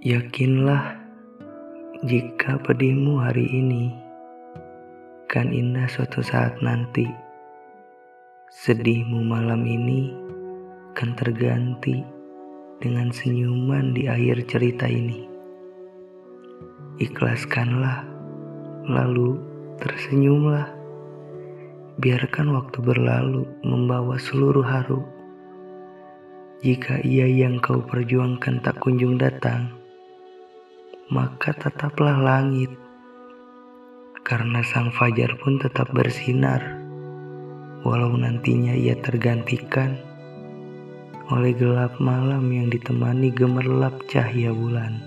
Yakinlah jika pedihmu hari ini kan indah suatu saat nanti. Sedihmu malam ini kan terganti dengan senyuman di akhir cerita ini. Ikhlaskanlah, lalu tersenyumlah. Biarkan waktu berlalu membawa seluruh haru. Jika ia yang kau perjuangkan tak kunjung datang, maka tetaplah langit, karena sang fajar pun tetap bersinar, walau nantinya ia tergantikan oleh gelap malam yang ditemani gemerlap cahaya bulan.